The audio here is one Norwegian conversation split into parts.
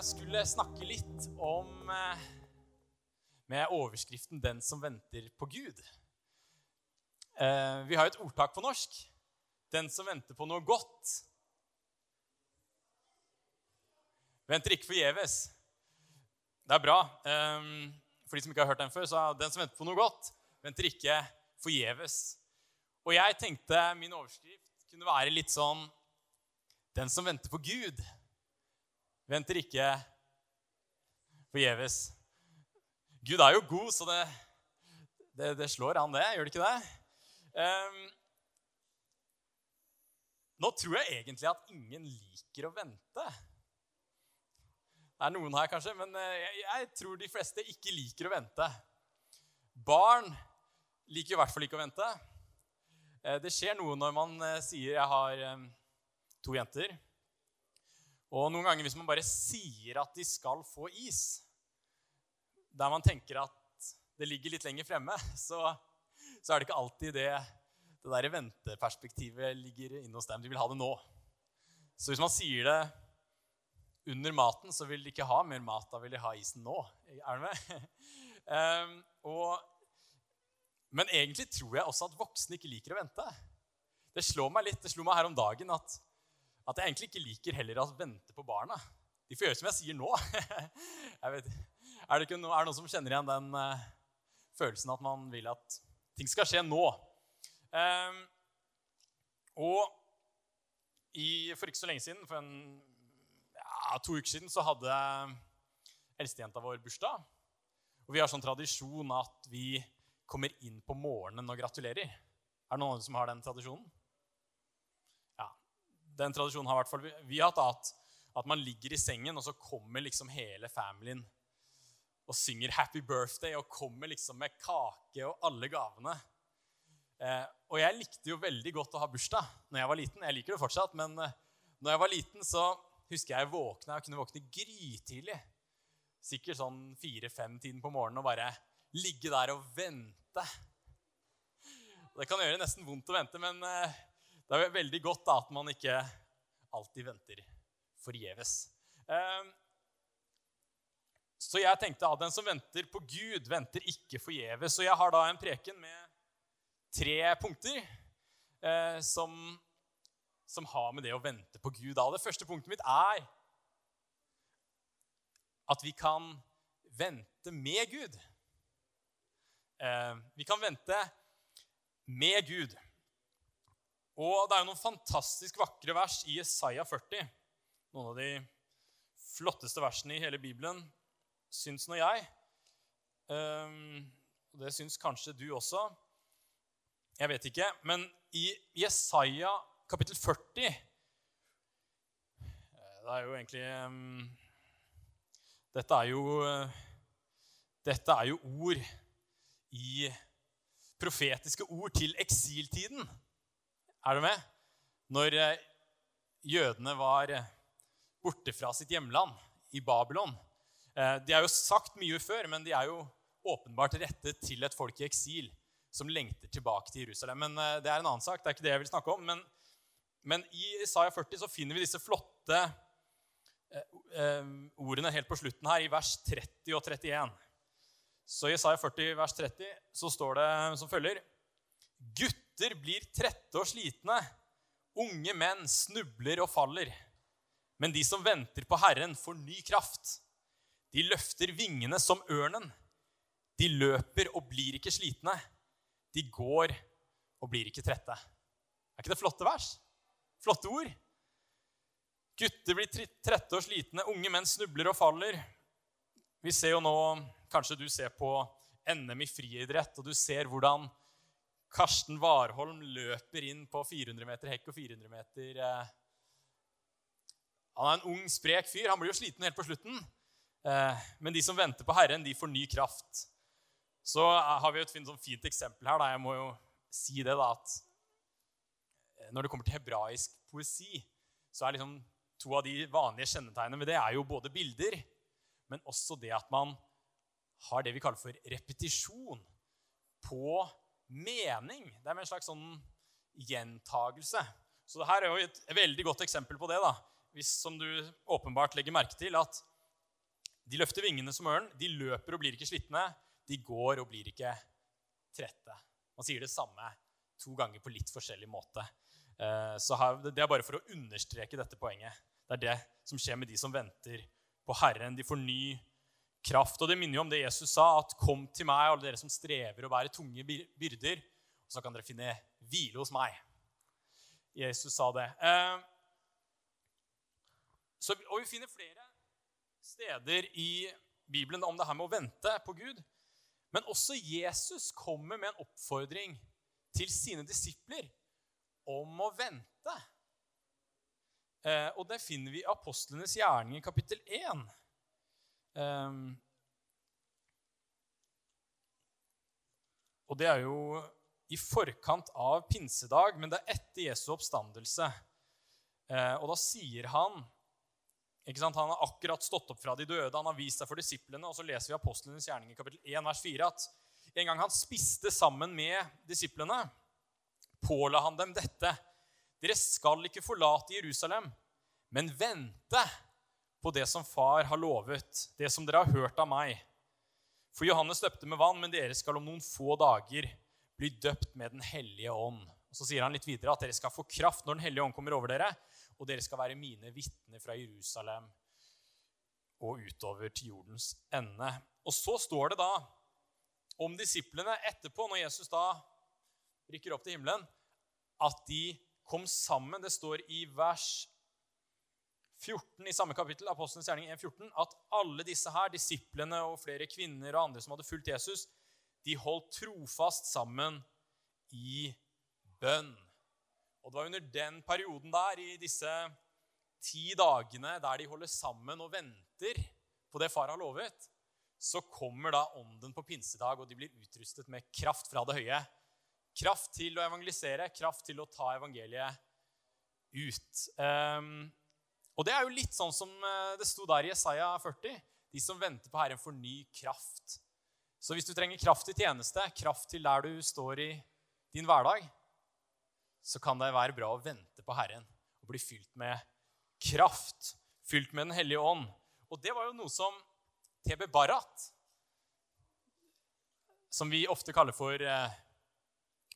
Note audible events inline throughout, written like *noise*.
Jeg skulle snakke litt om eh, med overskriften 'Den som venter på Gud'. Eh, vi har jo et ordtak på norsk. 'Den som venter på noe godt', venter ikke forgjeves. Det er bra. Eh, for de som ikke har hørt den før, så 'Den som venter på noe godt', venter ikke forgjeves. Og jeg tenkte min overskrift kunne være litt sånn 'Den som venter på Gud', venter ikke forgjeves. Gud er jo god, så det, det, det, slår an, det. Gjør det ikke det? Um, nå tror jeg egentlig at ingen liker å vente. Det er noen her, kanskje, men eh, jeg, jeg tror de fleste ikke liker å vente. Barn liker i hvert fall ikke å vente. Eh, det skjer noe når man eh, sier 'jeg har to jenter'. Og noen ganger hvis man bare sier at de skal få is, der man tenker at det ligger litt lenger fremme, *laughs* så, så er det ikke alltid det, det der venteperspektivet ligger inne hos dem. De vil ha det nå. Så hvis man sier det under maten, så vil de ikke ha mer mat. Da vil de ha isen nå. Er du med? um, *laughs* og, men egentlig tror jeg også at voksne ikke liker å vente. Det slår meg litt, det slo meg her om dagen at at jeg egentlig ikke liker heller å vente på barna. De får gjøre som jeg sier nå. *laughs* jeg vet, er, det noe, er, det noen som kjenner igjen den uh, følelsen at man vil at ting skal skje nå? Um, og i, for ikke så lenge siden, for en, ja, to uker siden, så hadde eldstejenta vår bursdag. Og vi har sånn tradisjon at vi kommer inn på morgenen og gratulerer. Er det noen som har den tradisjonen? Den tradisjonen har hvert fall vi har hatt, at, at man ligger i sengen, og så kommer liksom hele familien og synger 'Happy Birthday' og kommer liksom med kake og alle gavene. Eh, og jeg likte jo veldig godt å ha bursdag når jeg var liten. Jeg liker det fortsatt, men eh, når jeg var liten, så husker jeg jeg våkna, jeg kunne våkne grytidlig. Sikkert sånn fire-fem-tiden på morgenen og bare ligge der og vente. Det kan gjøre nesten vondt å vente, men eh, det er veldig godt da, at man ikke alltid venter forgjeves. Ehm, så jeg tenkte at den som venter på Gud, venter ikke forgjeves. Så jeg har da en preken med tre punkter eh, som, som, har med det å vente på Gud Og Det første punktet mitt er at vi kan vente med Gud. Eh, vi kan vente med Gud. Og det er jo noen fantastisk vakre vers i Isaiah 40. Noen av de flotteste versene i hele Bibelen, syns nå jeg. Og det syns kanskje du også. Jeg vet ikke. Men i Jesaja kapittel 40 eh, Det er jo egentlig um, Dette er jo Dette er jo ord i profetiske ord til eksiltiden. Er du med? Når eh, jødene var eh, borte fra sitt hjemland i Babylon. Eh, de er jo sagt mye før, men de er jo åpenbart rettet til et folk i eksil som lengter tilbake til Jerusalem. Men det er en annen sak. det er ikke det jeg vil snakke om. Men, men i Isaiah 40 så finner vi disse flotte ordene helt på slutten her, i vers 30 og 31. Så i Isaiah 40, vers 30, så står det som følger Gutter blir trette og slitne. Unge menn snubler og faller. Men de som venter på Herren, får ny kraft. De løfter vingene som ørnen. De løper og blir ikke slitne. De går og blir ikke trette. Er ikke det flotte vers? Flotte ord? Gutter blir trette og slitne, unge menn snubler og faller. Vi ser jo nå Kanskje du ser på NM i friidrett, og du ser hvordan Karsten Warholm løper inn på 400 meter hekk og 400 meter eh. Han er en ung, sprek fyr. Han blir jo sliten helt på slutten. Eh, men de som venter på Herren, de får ny kraft. Så eh, har vi et sånn fint eksempel her. Jeg må jo si det, da, at når det kommer til hebraisk poesi, så er liksom to av de vanlige kjennetegnene ved det er jo både bilder, men også det at man har det vi kaller for repetisjon på mening. Det er med en slags sånn gjentagelse. Så her er jo et veldig godt eksempel på det. da. hvis, som du åpenbart legger merke til, at de løfter vingene som ørn. De løper og blir ikke slitne. De går og blir ikke trette. Man sier det samme to ganger på litt forskjellig måte. Eh, så Det er bare for å understreke dette poenget. Det er det som skjer med de som venter på Herren. De får ny kraft. Og det minner jo om det Jesus sa, at 'Kom til meg, alle dere som strever og bærer tunge byrder', og så kan dere finne hvile hos meg. Jesus sa det. Eh, så, og vi finner flere steder i Bibelen om det her med å vente på Gud. Men også Jesus kommer med en oppfordring til sine disipler om å vente. Eh, og det finner vi i apostlenes gjerning i kapittel 1. Eh, og det er jo i forkant av pinsedag, men det er etter Jesu oppstandelse. Eh, og da sier han ikke sant, han har akkurat stått opp fra de døde, han har vist seg for disiplene. Og så leser vi apostlenes gjerning i kapittel 1, vers 4 at en gang han spiste sammen med disiplene, påla han dem dette. Dere skal ikke forlate Jerusalem, men vente på det som far har lovet, det som dere har hørt av meg. For Johannes døpte med vann, men dere skal om noen få dager bli døpt med Den hellige ånd. Og Så sier han litt videre at dere skal få kraft når Den hellige ånd kommer over dere og dere skal være mine vitner fra Jerusalem og utover til jordens ende. Og så står det da om disiplene etterpå, når Jesus da rykker opp til himmelen, at de kom sammen. Det står i vers 14 i samme kapittel, Apostelens gjerning 1,14, at alle disse her, disiplene og flere kvinner og andre som hadde fulgt Jesus, de holdt trofast sammen i bønn. Og det var under den perioden der, i disse ti dagene der de holder sammen og venter på det far har lovet, så kommer da ånden på pinsedag, og de blir utrustet med kraft fra det høye. Kraft til å evangelisere, kraft til å ta evangeliet ut. Um, og det er jo litt sånn som eh, det sto der i Jesaja 40. De som venter på Herren, får ny kraft. Så hvis du trenger kraft til tjeneste, kraft til der du står i din hverdag, så kan det være bra å vente på Herren og bli fylt med kraft, fylt med Den hellige ånd. Og det var jo noe som TB Barrat, som vi ofte kaller for eh,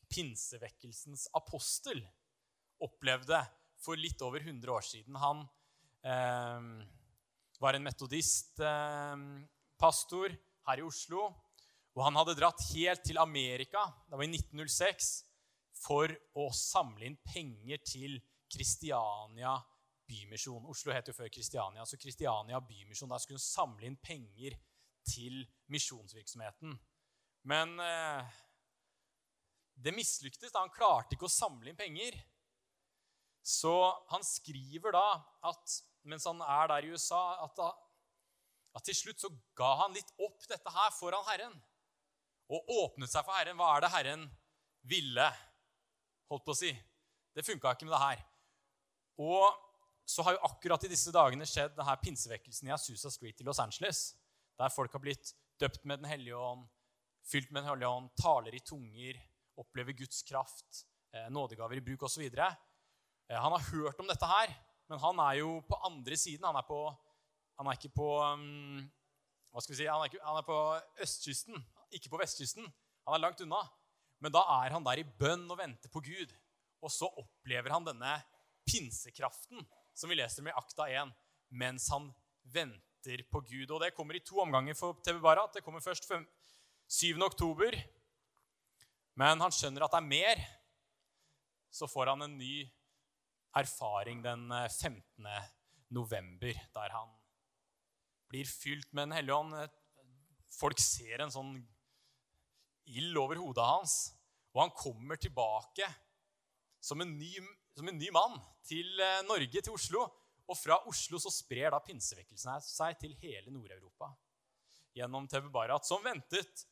pinsevekkelsens apostel, opplevde for litt over 100 år siden. Han var en metodistpastor eh, her i Oslo. Og han hadde dratt helt til Amerika. Det var i 1906 for å samle inn penger til Kristiania bymisjon. Oslo het jo før Kristiania, så Kristiania bymisjon. Da skulle hun samle inn penger til misjonsvirksomheten. Men eh, det mislyktes. da Han klarte ikke å samle inn penger. Så han skriver da at mens han er der i USA, at, da, at til slutt så ga han litt opp dette her foran Herren. Og åpnet seg for Herren. Hva er det Herren ville? holdt på å si. Det funka ikke med det her. Og så har jo akkurat i disse dagene skjedd denne pinsevekkelsen i Asusa Street i Los Angeles, der folk har blitt døpt med Den hellige ånd, fylt med Den hellige ånd, taler i tunger, opplever Guds kraft, eh, nådegaver i bruk osv. Eh, han har hørt om dette her, men han er jo på andre siden. Han er, på, han er ikke på um, hva skal vi si, han er, ikke, han er på østkysten, ikke på vestkysten. Han er langt unna. Men da er han der i bønn og venter på Gud. Og så opplever han denne pinsekraften som vi leser om i Akta 1, mens han venter på Gud. Og det kommer i to omganger for TV Barat. Det kommer først 7. oktober. Men han skjønner at det er mer. Så får han en ny erfaring den 15. Eh, november, der han blir fylt med Den hellige ånd. Folk ser en sånn ild over hodet hans. Og han kommer tilbake som en ny, som en ny mann til eh, Norge, til Oslo. Og fra Oslo så sprer da pinsevekkelsen seg til hele Nord-Europa. Gjennom TV Barat, som ventet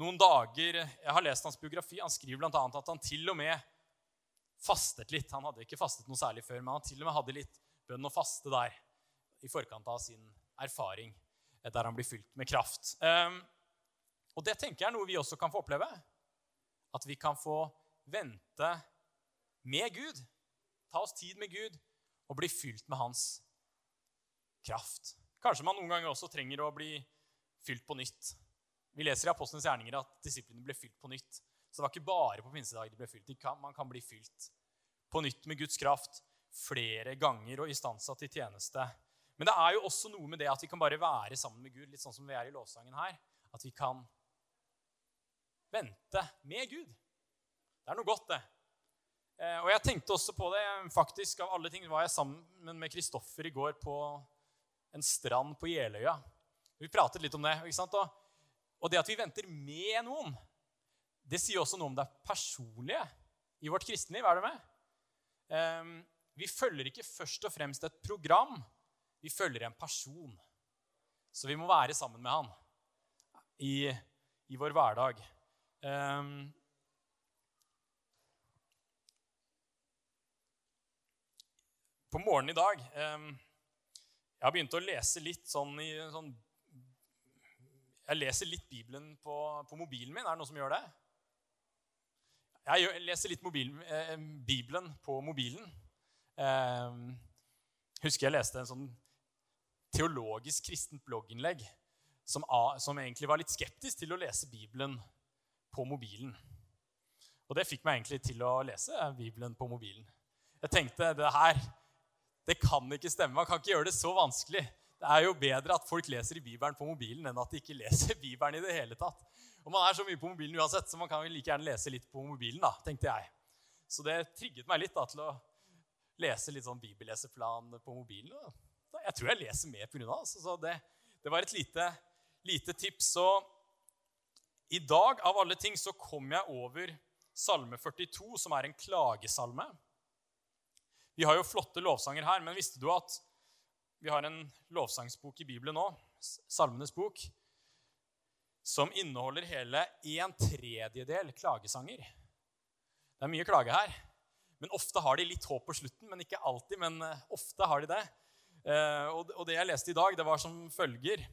noen dager Jeg har lest hans biografi. Han skriver bl.a. at han til og med fastet litt. Han hadde ikke fastet noe særlig før, men han til og med hadde litt bønn og faste der i forkant av sin erfaring, der han blir fylt med kraft. Um, og det tenker jeg er noe vi også kan få oppleve. At vi kan få vente med Gud. Ta oss tid med Gud og bli fylt med hans kraft. Kanskje man noen ganger også trenger å bli fylt på nytt. Vi leser i Apostlenes gjerninger at disiplene ble fylt på nytt. Så det var ikke bare på pinsedag de ble fylt. Man kan bli fylt på nytt med Guds kraft flere ganger og istansa til tjeneste. Men det er jo også noe med det at vi kan bare være sammen med Gud, litt sånn som vi er i lovsangen her. At vi kan vente med Gud. Det er noe godt, det. Eh, og jeg tenkte også på det. Faktisk, Av alle ting var jeg sammen med Kristoffer i går på en strand på Jeløya. Vi pratet litt om det. ikke sant? Og det at vi venter med noen, det sier også noe om det personlige i vårt kristenliv. Er du med? Ehm, vi følger ikke først og fremst et program. Vi følger en person. Så vi må være sammen med han i, i vår hverdag. Um, på morgenen i dag um, Jeg har begynt å lese litt sånn i sånn Jeg leser litt Bibelen på, på, mobilen min. Er det noen som gjør det? Jeg leser litt mobil, eh, Bibelen på mobilen. Eh, husker jeg leste en sånn teologisk kristent blogginnlegg som, som, egentlig var litt skeptisk til å lese Bibelen på mobilen. Og det fikk meg egentlig til å lese Bibelen på mobilen. Jeg tenkte det her det kan ikke stemme. Man kan ikke gjøre det så vanskelig. Det er jo bedre at folk leser i Bibelen på mobilen enn at de ikke leser *laughs* Bibelen i det hele tatt. Og man er så mye på mobilen uansett, så man kan jo like gjerne lese litt på mobilen. da, tenkte jeg. Så det trigget meg litt da, til å lese litt sånn bibelleseplan på mobilen. Da. Jeg tror jeg leser mer pga. det. Altså. Så det, det, var et lite, lite tips. Så i dag, av alle ting, så kom jeg over Salme 42, som er en klagesalme. Vi har jo flotte lovsanger her, men visste du at vi har en lovsangsbok i Bibelen nå, Salmenes bok, som inneholder hele en tredjedel klagesanger. Det er mye klage her. Men ofte har de litt håp på slutten. Men ikke alltid, men eh, ofte har de det. Eh, og det jeg leste i dag, det var som følger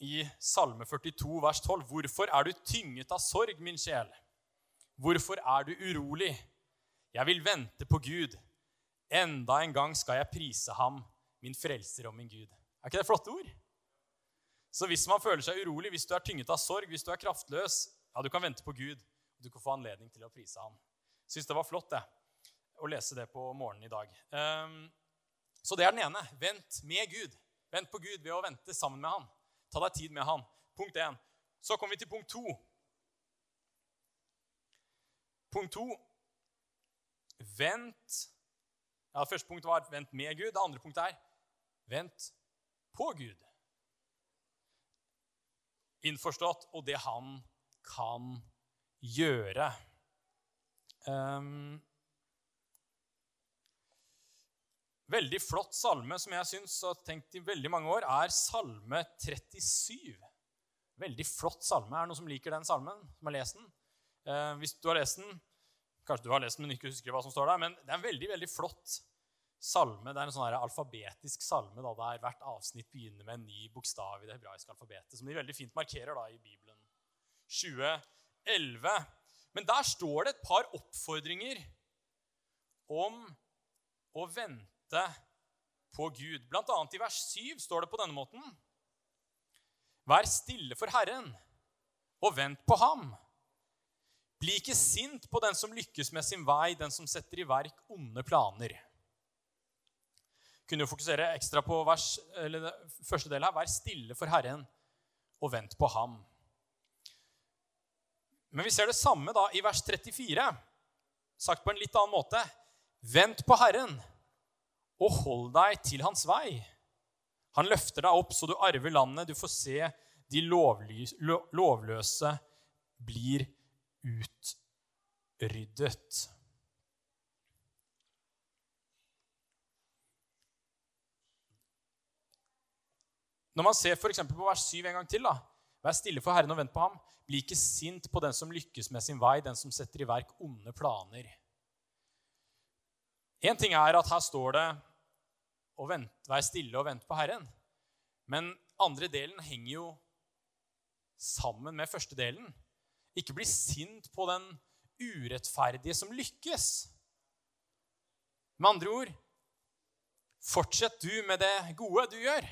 i Salme 42, vers 12.: Hvorfor er du tynget av sorg, min sjel? Hvorfor er du urolig? Jeg vil vente på Gud. Enda en gang skal jeg prise ham, min frelser og min Gud. Er ikke det flotte ord? Så hvis man føler seg urolig, hvis du er tynget av sorg, hvis du er kraftløs, ja, du kan vente på Gud. Du kan få anledning til å prise ham. Syns det var flott det, å lese det på morgenen i dag. Um, så det er den ene. Vent med Gud. Vent på Gud ved å vente sammen med ham. Ta deg tid med ham. Punkt én. Så kommer vi til punkt to. Punkt to Vent ja, første punktet var 'vent med Gud'. Det andre punktet er 'vent på Gud'. Innforstått og det han kan gjøre. Um, veldig flott salme som jeg syns har tenkt i veldig mange år, er salme 37. Veldig flott salme. Er det noen som liker den salmen? Som har lest den? Uh, hvis du har lest den, Kanskje du har lest den, men ikke husker hva som står der. Men det er en veldig veldig flott salme. Det er en sånn alfabetisk salme da, der hvert avsnitt begynner med en ny bokstav i det hebraiske alfabetet, som de veldig fint markerer da, i Bibelen. 2011. Men der står det et par oppfordringer om å vente på Gud. Blant annet i vers 7 står det på denne måten. Vær stille for Herren, og vent på ham. Bli ikke sint på den som lykkes med sin vei, den som setter i verk onde planer. Kunne jo fokusere ekstra på vers, eller første del her. Vær stille for Herren, og vent på ham. Men vi ser det samme da i vers 34, sagt på en litt annen måte. Vent på Herren, og hold deg til hans vei. Han løfter deg opp så du arver landet. Du får se de lovløse blir utryddet. Når man ser for på vers 7 en gang til da, Vær stille for Herren og vent på ham. Bli ikke sint på den som lykkes med sin vei, den som setter i verk onde planer. Én ting er at her står det å vent, vær stille og vente på Herren. Men andre delen henger jo sammen med første delen. Ikke bli sint på den urettferdige som lykkes. Med andre ord, Fortsett du med det gode du gjør,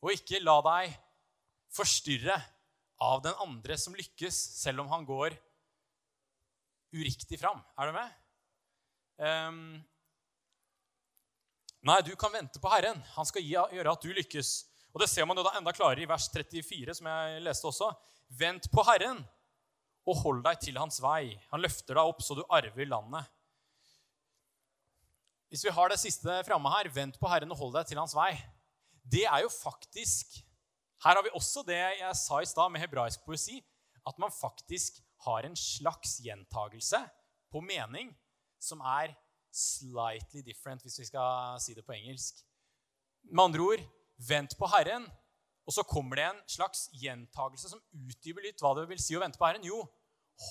og ikke la deg forstyrre av den andre som lykkes, selv om han går uriktig fram. Er du med? Um, nei, du kan vente på Herren. Han skal gi, gjøre at du lykkes. Og Det ser man jo da enda klarere i vers 34, som jeg leste også. Vent på Herren og hold deg til hans vei. Han løfter deg opp så du arver landet. Hvis vi har det siste framme her, vent på Herren og hold deg til hans vei. Det er jo faktisk Her har vi også det jeg sa i stad med hebraisk poesi, at man faktisk har en slags gjentagelse på mening som er slightly different, hvis vi skal si det på engelsk. Med andre ord, vent på Herren, og så kommer det en slags gjentagelse som utdyper litt hva det vil si å vente på Herren. Jo,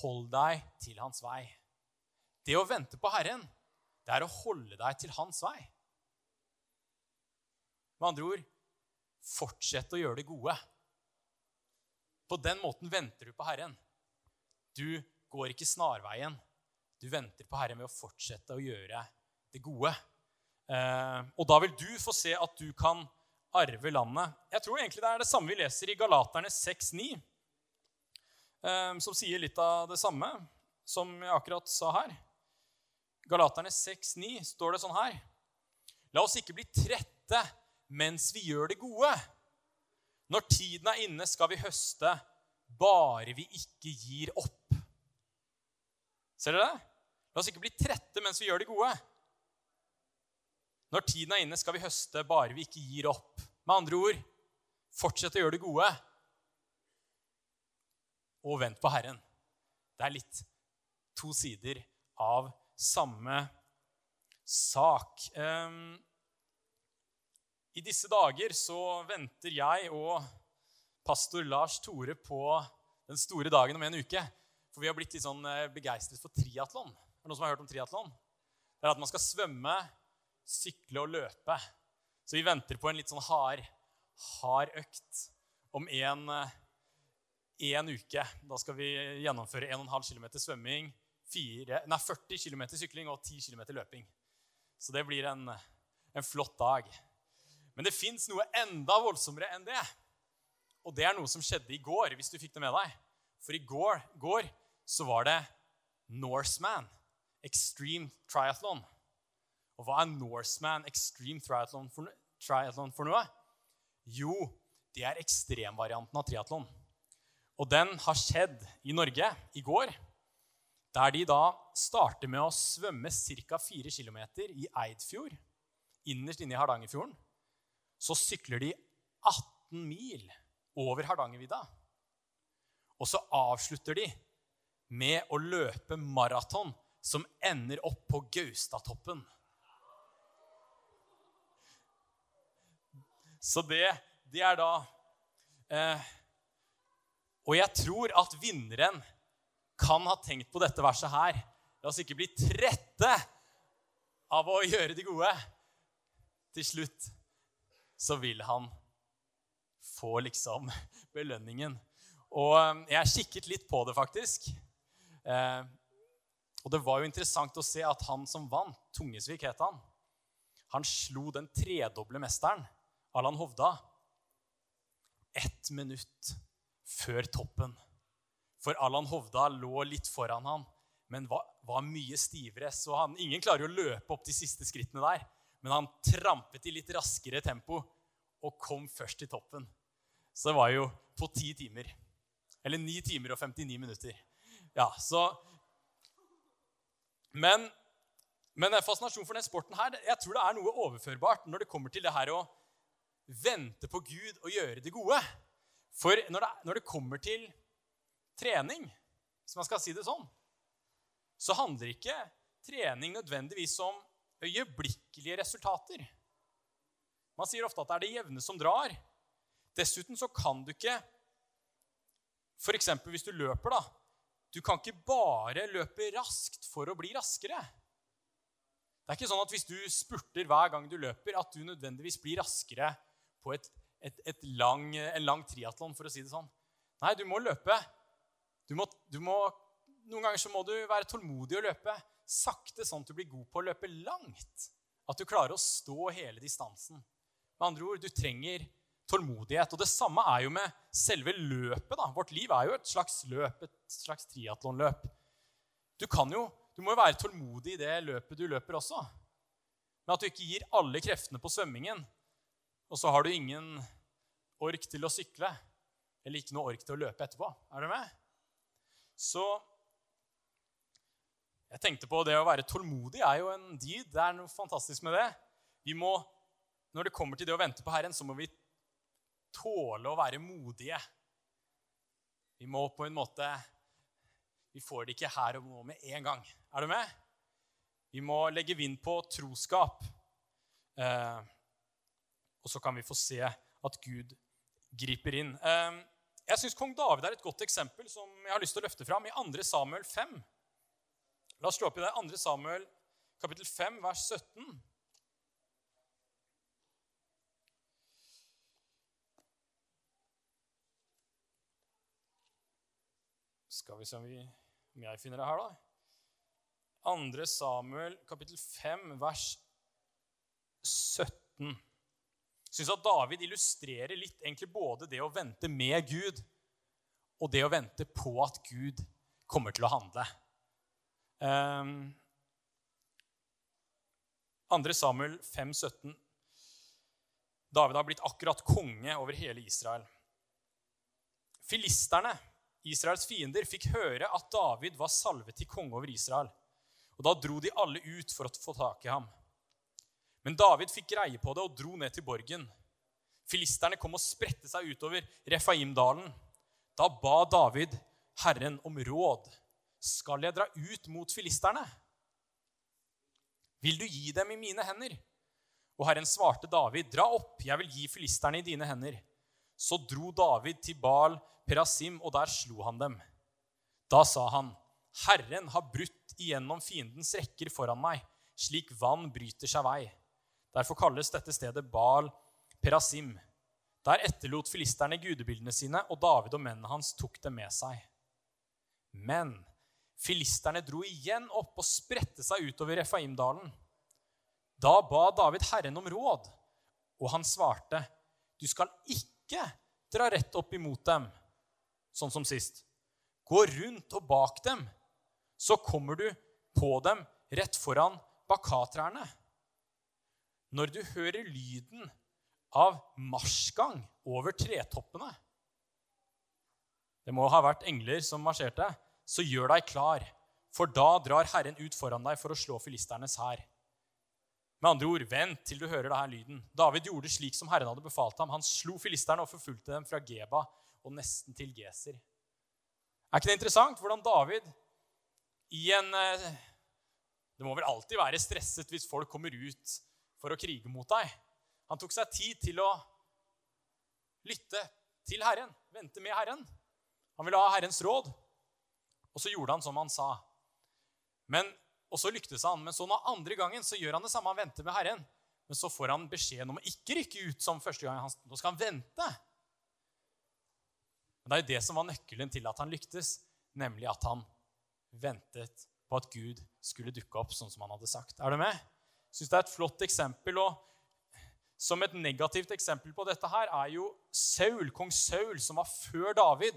hold deg til hans vei. Det å vente på Herren, det er å holde deg til hans vei. Med andre ord fortsett å gjøre det gode. På den måten venter du på Herren. Du går ikke snarveien. Du venter på Herren ved å fortsette å gjøre det gode. Eh, og da vil du få se at du kan arve landet. Jeg tror egentlig det er det samme vi leser i Galaterne 6,9, eh, som sier litt av det samme som jeg akkurat sa her. Galaterne 6,9 står det sånn her. La oss ikke bli trette mens vi gjør det gode. Når tiden er inne, skal vi høste, bare vi ikke gir opp. Ser dere det? La oss ikke bli trette mens vi gjør det gode. Når tiden er inne, skal vi høste, bare vi ikke gir opp. Med andre ord fortsett å gjøre det gode. Og vent på Herren. Det er litt to sider av samme sak. Um, I disse dager så venter jeg og pastor Lars Tore på den store dagen om en uke. For vi har blitt litt sånn eh, begeistret for triatlon. Er det noen som har hørt om triatlon? Det er at man skal svømme sykle og løpe. Så vi venter på en litt sånn hard, hard økt om en, en, uke. Da skal vi gjennomføre 1,5 km svømming, 4, nei, 40 km sykling og 10 km løping. Så det blir en, en flott dag. Men det fins noe enda voldsommere enn det. Og det er noe som skjedde i går, hvis du fikk det med deg. For i går, går så var det Norseman Extreme Triathlon. Og hva er Norseman Extreme Triathlon for, triathlon for noe? Jo, det er ekstremvarianten av triatlon. Og den har skjedd i Norge i går, der de da starter med å svømme ca. 4 km i Eidfjord, innerst inne i Hardangerfjorden. Så sykler de 18 mil over Hardangervidda. Og så avslutter de med å løpe maraton som ender opp på Gaustatoppen. Så det, det er da eh, Og jeg tror at vinneren kan ha tenkt på dette verset her. La oss ikke bli trette av å gjøre de gode. Til slutt så vil han få liksom *laughs* belønningen. Og eh, jeg kikket litt på det, faktisk. Eh, og det var jo interessant å se at han som vant, Tungesvik het han, han slo den tredoble mesteren, Allan Hovda, ett minutt før toppen. For Allan Hovda lå litt foran han, men var, var mye stivere. Så han, ingen klarer å løpe opp de siste skrittene der. Men han trampet i litt raskere tempo og kom først til toppen. Så det var jo på ti timer. Eller ni timer og 59 minutter. Ja, så men, men fascinasjonen for den sporten her, jeg tror det er noe overførbart når det kommer til det her å vente på Gud og gjøre det gode. For når det, når det kommer til trening, hvis man skal si det sånn, så handler ikke trening nødvendigvis om øyeblikkelige resultater. Man sier ofte at det er det jevne som drar. Dessuten så kan du ikke F.eks. hvis du løper, da, du kan ikke bare løpe raskt for å bli raskere. Det er ikke sånn at hvis du spurter hver gang du løper, at du nødvendigvis blir raskere på et, et, et lang, en lang triatlon, for å si det sånn. Nei, du må løpe. Du må, du må, noen ganger så må du være tålmodig og løpe sakte, sånn at du blir god på å løpe langt. At du klarer å stå hele distansen. Med andre ord, du trenger tålmodighet. Og det samme er jo med selve løpet. da. Vårt liv er jo et slags løp, et slags triatlonløp. Du kan jo, du må jo være tålmodig i det løpet du løper også. Men at du ikke gir alle kreftene på svømmingen, og så har du ingen ork til å sykle, eller ikke noe ork til å løpe etterpå. Er du med? Så jeg tenkte på det å være tålmodig er jo en dyd. Det er noe fantastisk med det. Vi må, Når det kommer til det å vente på Herren, så må vi tåle å være modige. Vi må på en måte Vi får det ikke her og nå med en gang. Er du med? Vi må legge vind på troskap. Eh, og så kan vi få se at Gud griper inn. Eh, jeg syns kong David er et godt eksempel som jeg har lyst til å løfte fram i 2. Samuel 5. La oss slå opp i det. 2. Samuel kapittel 5, vers 17. Skal vi se om, vi, om jeg finner det her, da. 2. Samuel kapittel 5, vers 17. Jeg syns at David illustrerer litt egentlig både det å vente med Gud og det å vente på at Gud kommer til å handle. Um, ehm, 2. Samuel 5, 17. David har blitt akkurat konge over hele Israel. Filisterne, Israels fiender, fikk høre at David var salvet til konge over Israel. Og Da dro de alle ut for å få tak i ham. Men David fikk greie på det og dro ned til borgen. Filisterne kom og spredte seg utover Refaimdalen. Da ba David Herren om råd. Skal jeg dra ut mot filisterne? Vil du gi dem i mine hender? Og Herren svarte David, dra opp, jeg vil gi filisterne i dine hender. Så dro David til Baal Perasim, og der slo han dem. Da sa han, Herren har brutt igjennom fiendens rekker foran meg, slik vann bryter seg vei. Derfor kalles dette stedet Baal Perasim. Der etterlot filisterne gudebildene sine, og David og mennene hans tok dem med seg. Men Filisterne dro igjen opp og spredte seg utover Refaimdalen. Da ba David Herren om råd, og han svarte, Du skal ikke dra rett opp imot dem, sånn som sist. Gå rundt og bak dem, så kommer du på dem rett foran bakatrærne. Når du hører lyden av marsjgang over tretoppene Det må ha vært engler som marsjerte så gjør deg klar, for da drar Herren ut foran deg for å slå filisternes hær. Med andre ord, vent til du hører denne lyden. David gjorde slik som Herren hadde befalt ham. Han slo filisterne og forfulgte dem fra Geba og nesten til Geser. Er ikke det interessant hvordan David i en eh, Det må vel alltid være stresset hvis folk kommer ut for å krige mot deg. Han tok seg tid til å lytte til Herren, vente med Herren. Han ville ha Herrens råd. Og så gjorde han som han sa. Men, og så lyktes han. Men så den andre gangen så gjør han det samme. Han venter med Herren. Men så får han beskjeden om å ikke rykke ut som første gang. Han, nå skal han vente. Men det er jo det som var nøkkelen til at han lyktes, nemlig at han ventet på at Gud skulle dukke opp sånn som han hadde sagt. Er du med? Jeg syns det er et flott eksempel. og som et negativt eksempel på dette her er jo Saul, kong Saul, som var før David,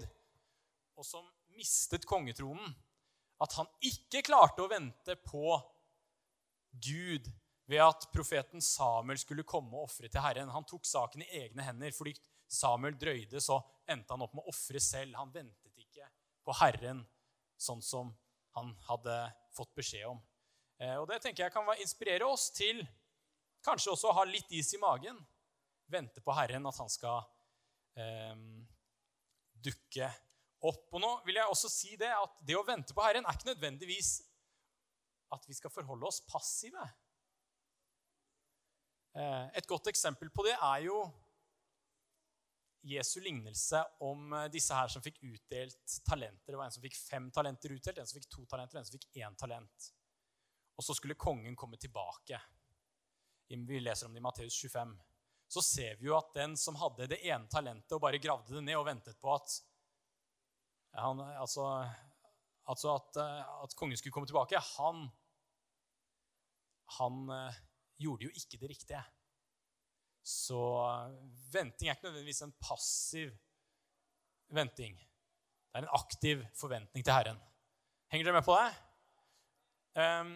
og som mistet kongetronen, at han ikke klarte å vente på Gud ved at profeten Samuel skulle komme og ofre til Herren. Han tok saken i egne hender. Fordi Samuel drøyde, så endte han opp med å ofre selv. Han ventet ikke på Herren sånn som han hadde fått beskjed om. Eh, og Det tenker jeg kan inspirere oss til kanskje også å ha litt is i magen. Vente på Herren, at han skal eh, dukke opp. Og nå vil jeg også si det at det å vente på Herren er ikke nødvendigvis at vi skal forholde oss passive. Eh, et godt eksempel på det er jo Jesu lignelse om eh, disse her som fikk utdelt talenter. Det var en som fikk fem talenter utdelt, en som fikk to talenter, en som fikk én talent. Og så skulle kongen komme tilbake. Vi leser om det i Matteus 25. Så ser vi jo at den som hadde det ene talentet og bare gravde det ned og ventet på at han, altså, altså at, eh, at, kongen skulle komme tilbake. Han, han eh, gjorde jo ikke det riktige. Så venting er ikke nødvendigvis en passiv venting. Det er en aktiv forventning til Herren. Henger dere med på det? Um,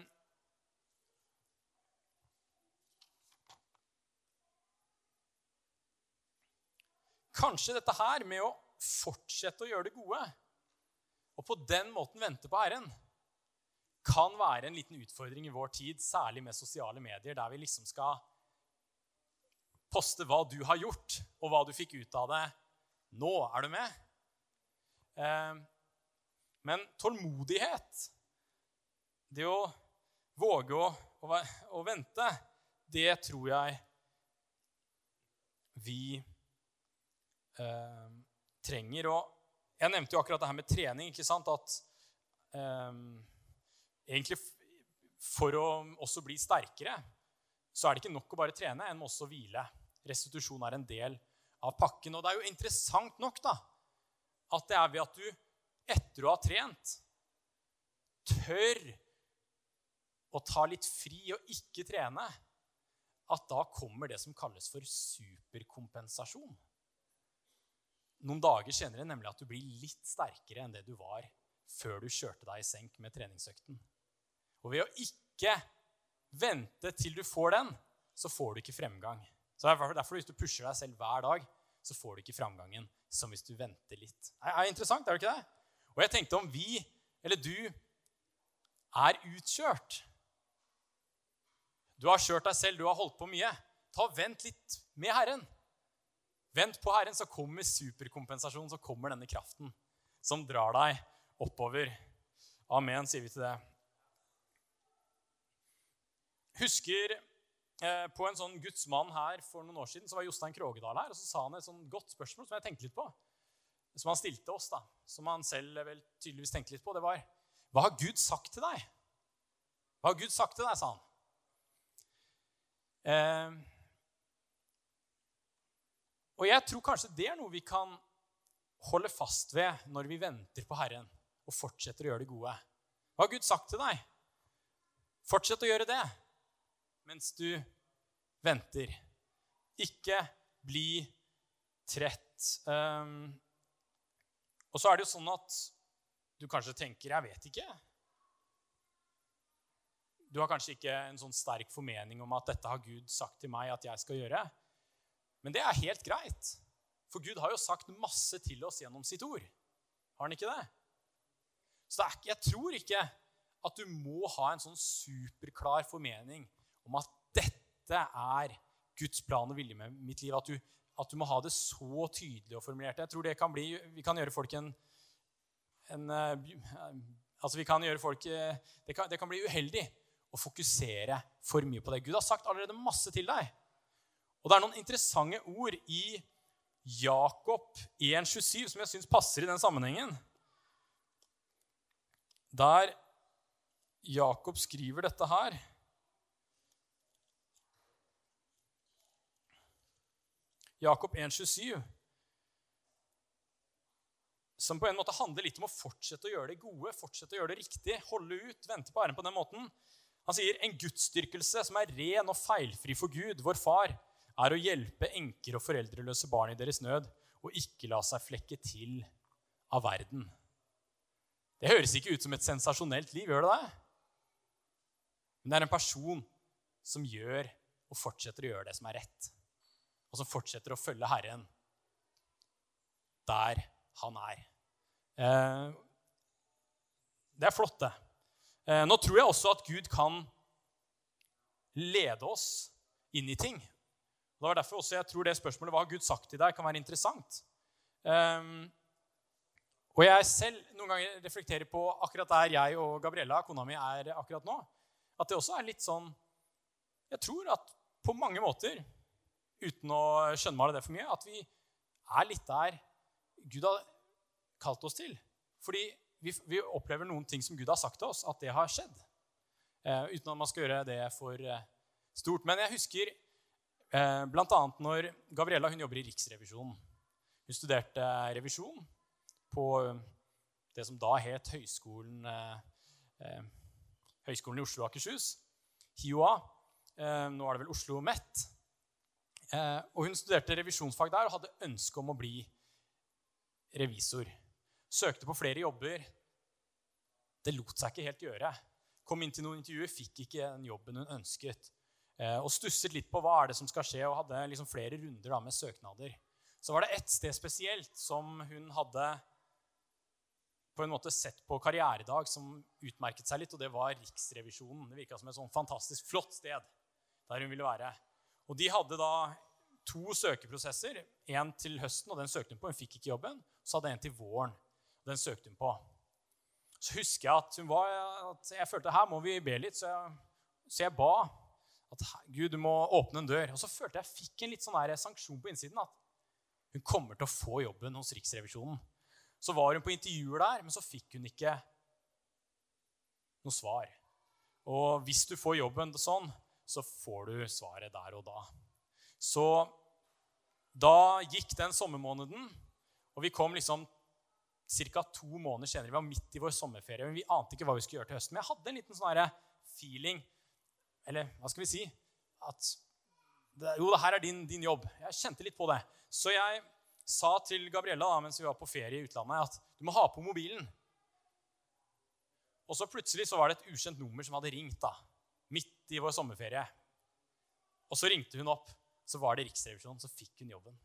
Kanskje dette her med å fortsette å gjøre det gode og på den måten vente på Herren, kan være en liten utfordring i vår tid, særlig med sosiale medier, der vi liksom skal poste hva du har gjort, og hva du fikk ut av det nå. Er du med? Eh, men tålmodighet, det å våge å, å, vente, det tror jeg vi eh, trenger. Og jeg nevnte jo akkurat det her med trening. ikke sant? At eh, egentlig for å også bli sterkere, så er det ikke nok å bare trene. En må også hvile. Restitusjon er en del av pakken. Og det er jo interessant nok da, at det er ved at du etter å ha trent tør å ta litt fri og ikke trene, at da kommer det som kalles for superkompensasjon. Noen dager senere nemlig at du blir litt sterkere enn det du var før du kjørte deg i senk med treningsøkten. Og ved å ikke vente til du får den, så får du ikke fremgang. Så derfor Hvis du pusher deg selv hver dag, så får du ikke framgangen som hvis du venter litt. Det er interessant, er det ikke det? Og jeg tenkte om vi, eller du, er utkjørt Du har kjørt deg selv, du har holdt på mye. Ta Vent litt med Herren. Vent på Herren, så kommer superkompensasjonen, så kommer denne kraften som drar deg oppover. Amen, sier vi til det. Husker eh, på en sånn Guds mann her for noen år siden, så var Jostein Krogedal her, og så sa han et sånn godt spørsmål som jeg tenkte litt på. Som han stilte oss, da. Som han selv vel tydeligvis tenkte litt på. Det var Hva har Gud sagt til deg? Hva har Gud sagt til deg, sa han. Eh, og jeg tror kanskje det er noe vi kan holde fast ved når vi venter på Herren og fortsetter å gjøre det gode. Hva har Gud sagt til deg? Fortsett å gjøre det mens du venter. Ikke bli trett. Um, og så er det jo sånn at du kanskje tenker 'Jeg vet ikke'. Du har kanskje ikke en sånn sterk formening om at 'dette har Gud sagt til meg at jeg skal gjøre'. Men det er helt greit. For Gud har jo sagt masse til oss gjennom sitt ord. Har han ikke det? Så det er, jeg tror ikke at du må ha en sånn superklar formening om at dette er Guds plan og vilje med mitt liv. At du, at du må ha det så tydelig og formulert. Jeg tror det kan bli, Vi kan gjøre folk en, en uh, Altså, vi kan gjøre folk uh, det, kan, det kan bli uheldig å fokusere for mye på det. Gud har sagt allerede masse til deg. Og det er noen interessante ord i Jakob 1,27 som jeg syns passer i den sammenhengen. Der Jakob skriver dette her Jakob 1,27, som på en måte handler litt om å fortsette å gjøre det gode, fortsette å gjøre det riktig, holde ut, vente på æren på den måten. Han sier en gudsdyrkelse som er ren og feilfri for Gud, vår far, er å hjelpe enker og foreldreløse barn i deres nød og ikke la seg flekke til av verden. Det høres ikke ut som et sensasjonelt liv, gjør det det? Men det er en person som gjør og fortsetter å gjøre det som er rett. Og som fortsetter å følge Herren der han er. Eh, det er flott, det. Eh, nå tror jeg også at Gud kan lede oss inn i ting. Det var derfor også jeg tror det spørsmålet hva har Gud sagt til deg, kan være interessant. Um, og jeg selv noen ganger reflekterer på akkurat der jeg og Gabriella, kona mi, er akkurat nå. At det også er litt sånn Jeg tror at på mange måter, uten å skjønnmale det for mye, at vi er litt der Gud har kalt oss til. Fordi vi, vi opplever noen ting som Gud har sagt til oss, at det har skjedd. Uh, uten at man skal gjøre det for uh, stort. Men jeg husker Eh, Bl.a. når Gabriella hun jobber i Riksrevisjonen. Hun studerte revisjon på eh, det som da het Høgskolen, eh, Høgskolen i Oslo og Akershus, HiOA. Eh, nå er det vel Oslo Met. Eh, og hun studerte revisjonsfag der og hadde ønske om å bli revisor. Søkte på flere jobber. Det lot seg ikke helt gjøre. Kom inn til noen intervjuer, fikk ikke den jobben hun ønsket. Eh, og stusset litt på hva er det som skal skje, og hadde liksom flere runder da med søknader. Så var det ett sted spesielt som hun hadde på en måte sett på karrieredag som utmerket seg litt, og det var Riksrevisjonen. Det virka som et sånn fantastisk flott sted der hun ville være. Og de hadde da to søkeprosesser. En til høsten, og den søkte hun på. Hun fikk ikke jobben. Så hadde en til våren. og Den søkte hun på. Så husker jeg at, hun var, at jeg følte her må vi be litt, så jeg, så jeg ba at Gud, du må åpne en dør. Og så følte jeg jeg fikk en litt sånn der sanksjon på innsiden. At hun kommer til å få jobben hos Riksrevisjonen. Så var hun på intervjuer der, men så fikk hun ikke noe svar. Og hvis du får jobben sånn, så får du svaret der og da. Så da gikk den sommermåneden, og vi kom liksom ca. to måneder senere. Vi var midt i vår sommerferie, men vi ante ikke hva vi skulle gjøre til høsten. Men jeg hadde en liten sånn feeling Eller hva skal vi si? At det, jo, det her er din, din, jobb. Jeg kjente litt på det. Så jeg sa til Gabriella da, mens vi var på ferie i utlandet, at du må ha på mobilen. Og så plutselig så var det et ukjent nummer som hadde ringt. da, Midt i vår sommerferie. Og så ringte hun opp. Så var det Riksrevisjonen. Så fikk hun jobben.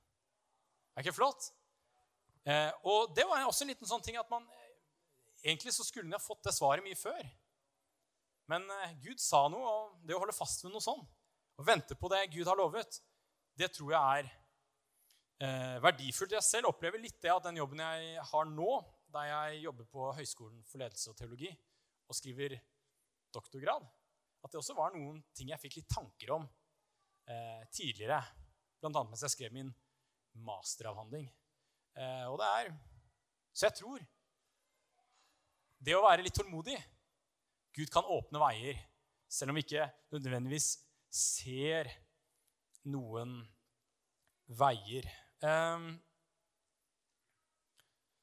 Er ikke flott? Eh, og det var også en liten sånn ting at man Egentlig så skulle hun ha fått det svaret mye før. Men eh, Gud sa noe, og det å holde fast ved noe sånn, og vente på det Gud har lovet, det tror jeg er eh, verdifullt. Jeg selv opplever litt det at den jobben jeg har nå, der jeg jobber på Høgskolen for ledelse og teologi og skriver doktorgrad, at det også var noen ting jeg fikk litt tanker om eh, tidligere. Bl.a. mens jeg skrev min masteravhandling. Eh, og det er Så jeg tror det å være litt tålmodig Gud kan åpne veier, selv om vi ikke nødvendigvis ser noen veier. Eh,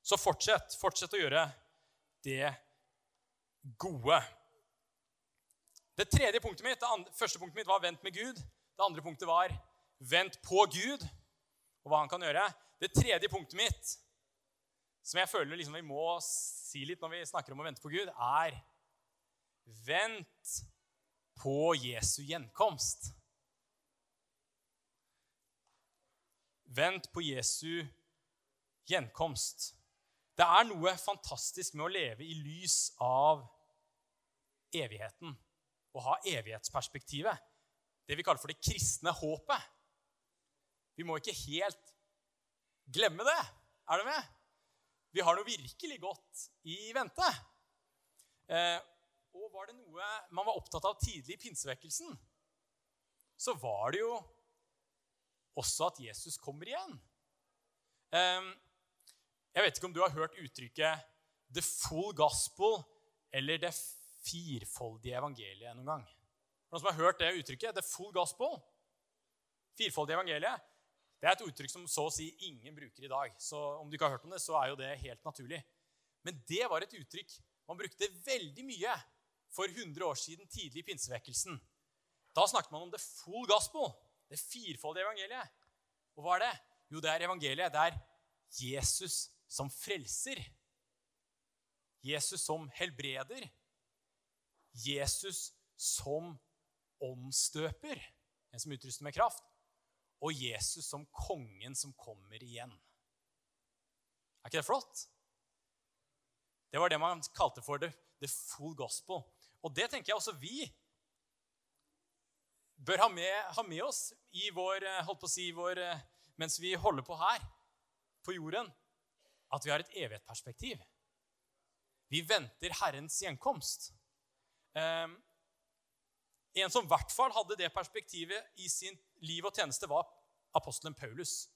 så fortsett. Fortsett å gjøre det gode. Det tredje punktet mitt, det andre, første punktet mitt var 'vent med Gud'. Det andre punktet var 'vent på Gud' og hva han kan gjøre. Det tredje punktet mitt, som jeg føler liksom vi må si litt når vi snakker om å vente på Gud, er vent på Jesu gjenkomst. Vent på Jesu gjenkomst. Det er noe fantastisk med å leve i lys av evigheten. Å ha evighetsperspektivet. Det vi kaller for det kristne håpet. Vi må ikke helt glemme det. Er du med? Vi har noe virkelig godt i vente. Eh, og var det noe man var opptatt av tidlig i pinsevekkelsen, så var det jo også at Jesus kommer igjen. Eh, jeg vet ikke om du har hørt uttrykket 'the full gospel' eller 'det firfoldige evangeliet' noen gang. Noen som har hørt det uttrykket? 'The full gospel'? Firfoldige evangeliet. Det er et uttrykk som så å si ingen bruker i dag. Så om du ikke har hørt om det, så er jo det helt naturlig. Men det var et uttrykk man brukte veldig mye for 100 år siden, tidlig i pinsevekkelsen. Da snakket man om the full gospel, det firfoldige evangeliet. Og hva er det? Jo, det er evangeliet. Det er Jesus som frelser. Jesus som helbreder. Jesus som åndsdøper, en som utruster med kraft og Jesus som kongen som kommer igjen. Er ikke det flott? Det var det man kalte for the, the full gospel. Og det tenker jeg også vi bør ha med, ha med oss vår, eh, si, vår, eh, mens vi holder på her på jorden. At vi har et evighetsperspektiv. Vi venter Herrens gjenkomst. Um, en som i hvert fall hadde det perspektivet i sin liv og tjeneste, var apostelen Paulus.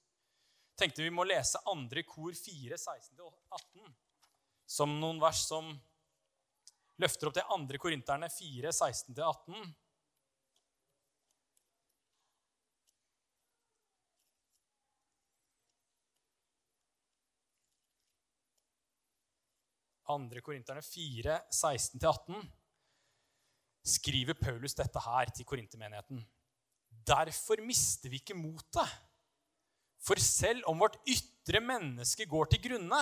Tenkte vi må lese andre kor 4, 16-18, som noen vers som løfter opp til andre korinterne 4, 16-18. Andre korinterne 4, 16-18. skriver Paulus dette her til korintermenigheten. Derfor mister vi ikke motet. For selv om vårt ytre menneske går til grunne,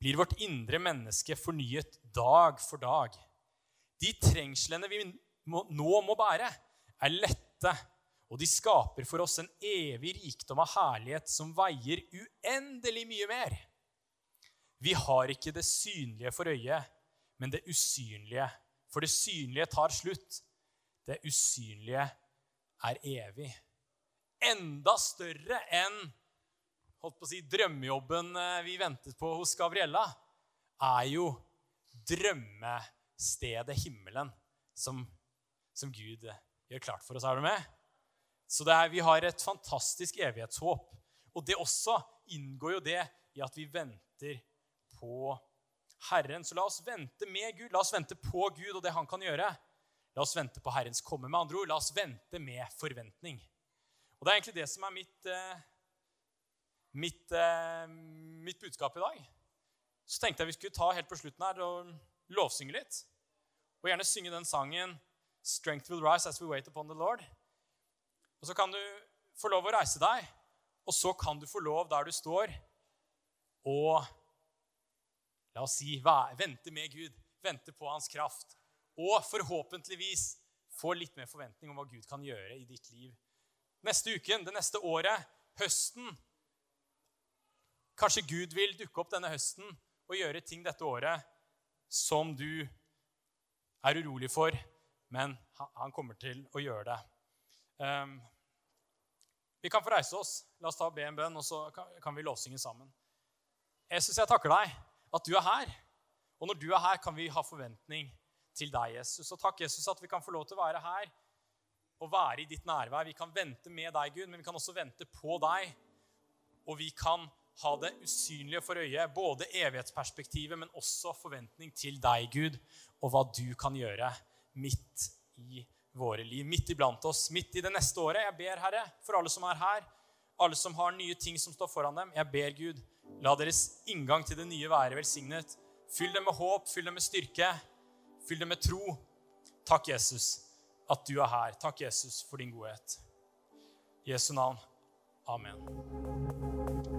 blir vårt indre menneske fornyet dag for dag. De trengslene vi nå må bære, er lette, og de skaper for oss en evig rikdom av herlighet som veier uendelig mye mer. Vi har ikke det synlige for øyet, men det usynlige. For det synlige tar slutt. Det usynlige er evig. Enda større enn holdt på å si, drømmejobben eh, vi ventet på hos Gabriella, er jo drømmestedet himmelen som, som Gud gjør klart for oss. Er du med? Så er, vi har et fantastisk evighetshåp. Og det også inngår jo det i at vi venter på Herren. Så la oss vente med Gud. La oss vente på Gud og det han kan gjøre. La oss vente på Herrens komme. Med andre ord, la oss vente med forventning. Og Det er egentlig det som er mitt, eh, mitt, eh, mitt budskap i dag. Så tenkte jeg vi skulle ta helt på slutten her og lovsynge litt. Og gjerne synge den sangen 'Strength will rise as we wait upon the Lord'. Og Så kan du få lov å reise deg, og så kan du få lov der du står, og La oss si vente med Gud, vente på hans kraft. Og forhåpentligvis få litt mer forventning om hva Gud kan gjøre i ditt liv. Neste uken, det neste året, høsten Kanskje Gud vil dukke opp denne høsten og gjøre ting dette året som du er urolig for, men han kommer til å gjøre det. Um, vi kan få reise oss. La oss ta og be en bønn, og så kan vi lovsynge sammen. Jesus, jeg takker deg at du er her. Og når du er her, kan vi ha forventning til deg, Jesus. Og takk, Jesus, at vi kan få lov til å være her og være i ditt nærvær. Vi kan vente med deg, Gud, men vi kan også vente på deg. Og vi kan ha det usynlige for øyet, både evighetsperspektivet, men også forventning til deg, Gud, og hva du kan gjøre midt i våre liv, midt iblant oss, midt i det neste året. Jeg ber, Herre, for alle som er her, alle som har nye ting som står foran dem, jeg ber, Gud, La deres inngang til det nye være velsignet. Fyll dem med håp, fyll dem med styrke, fyll dem med tro. Takk, Jesus, at du er her. Takk, Jesus, for din godhet. I Jesu navn. Amen.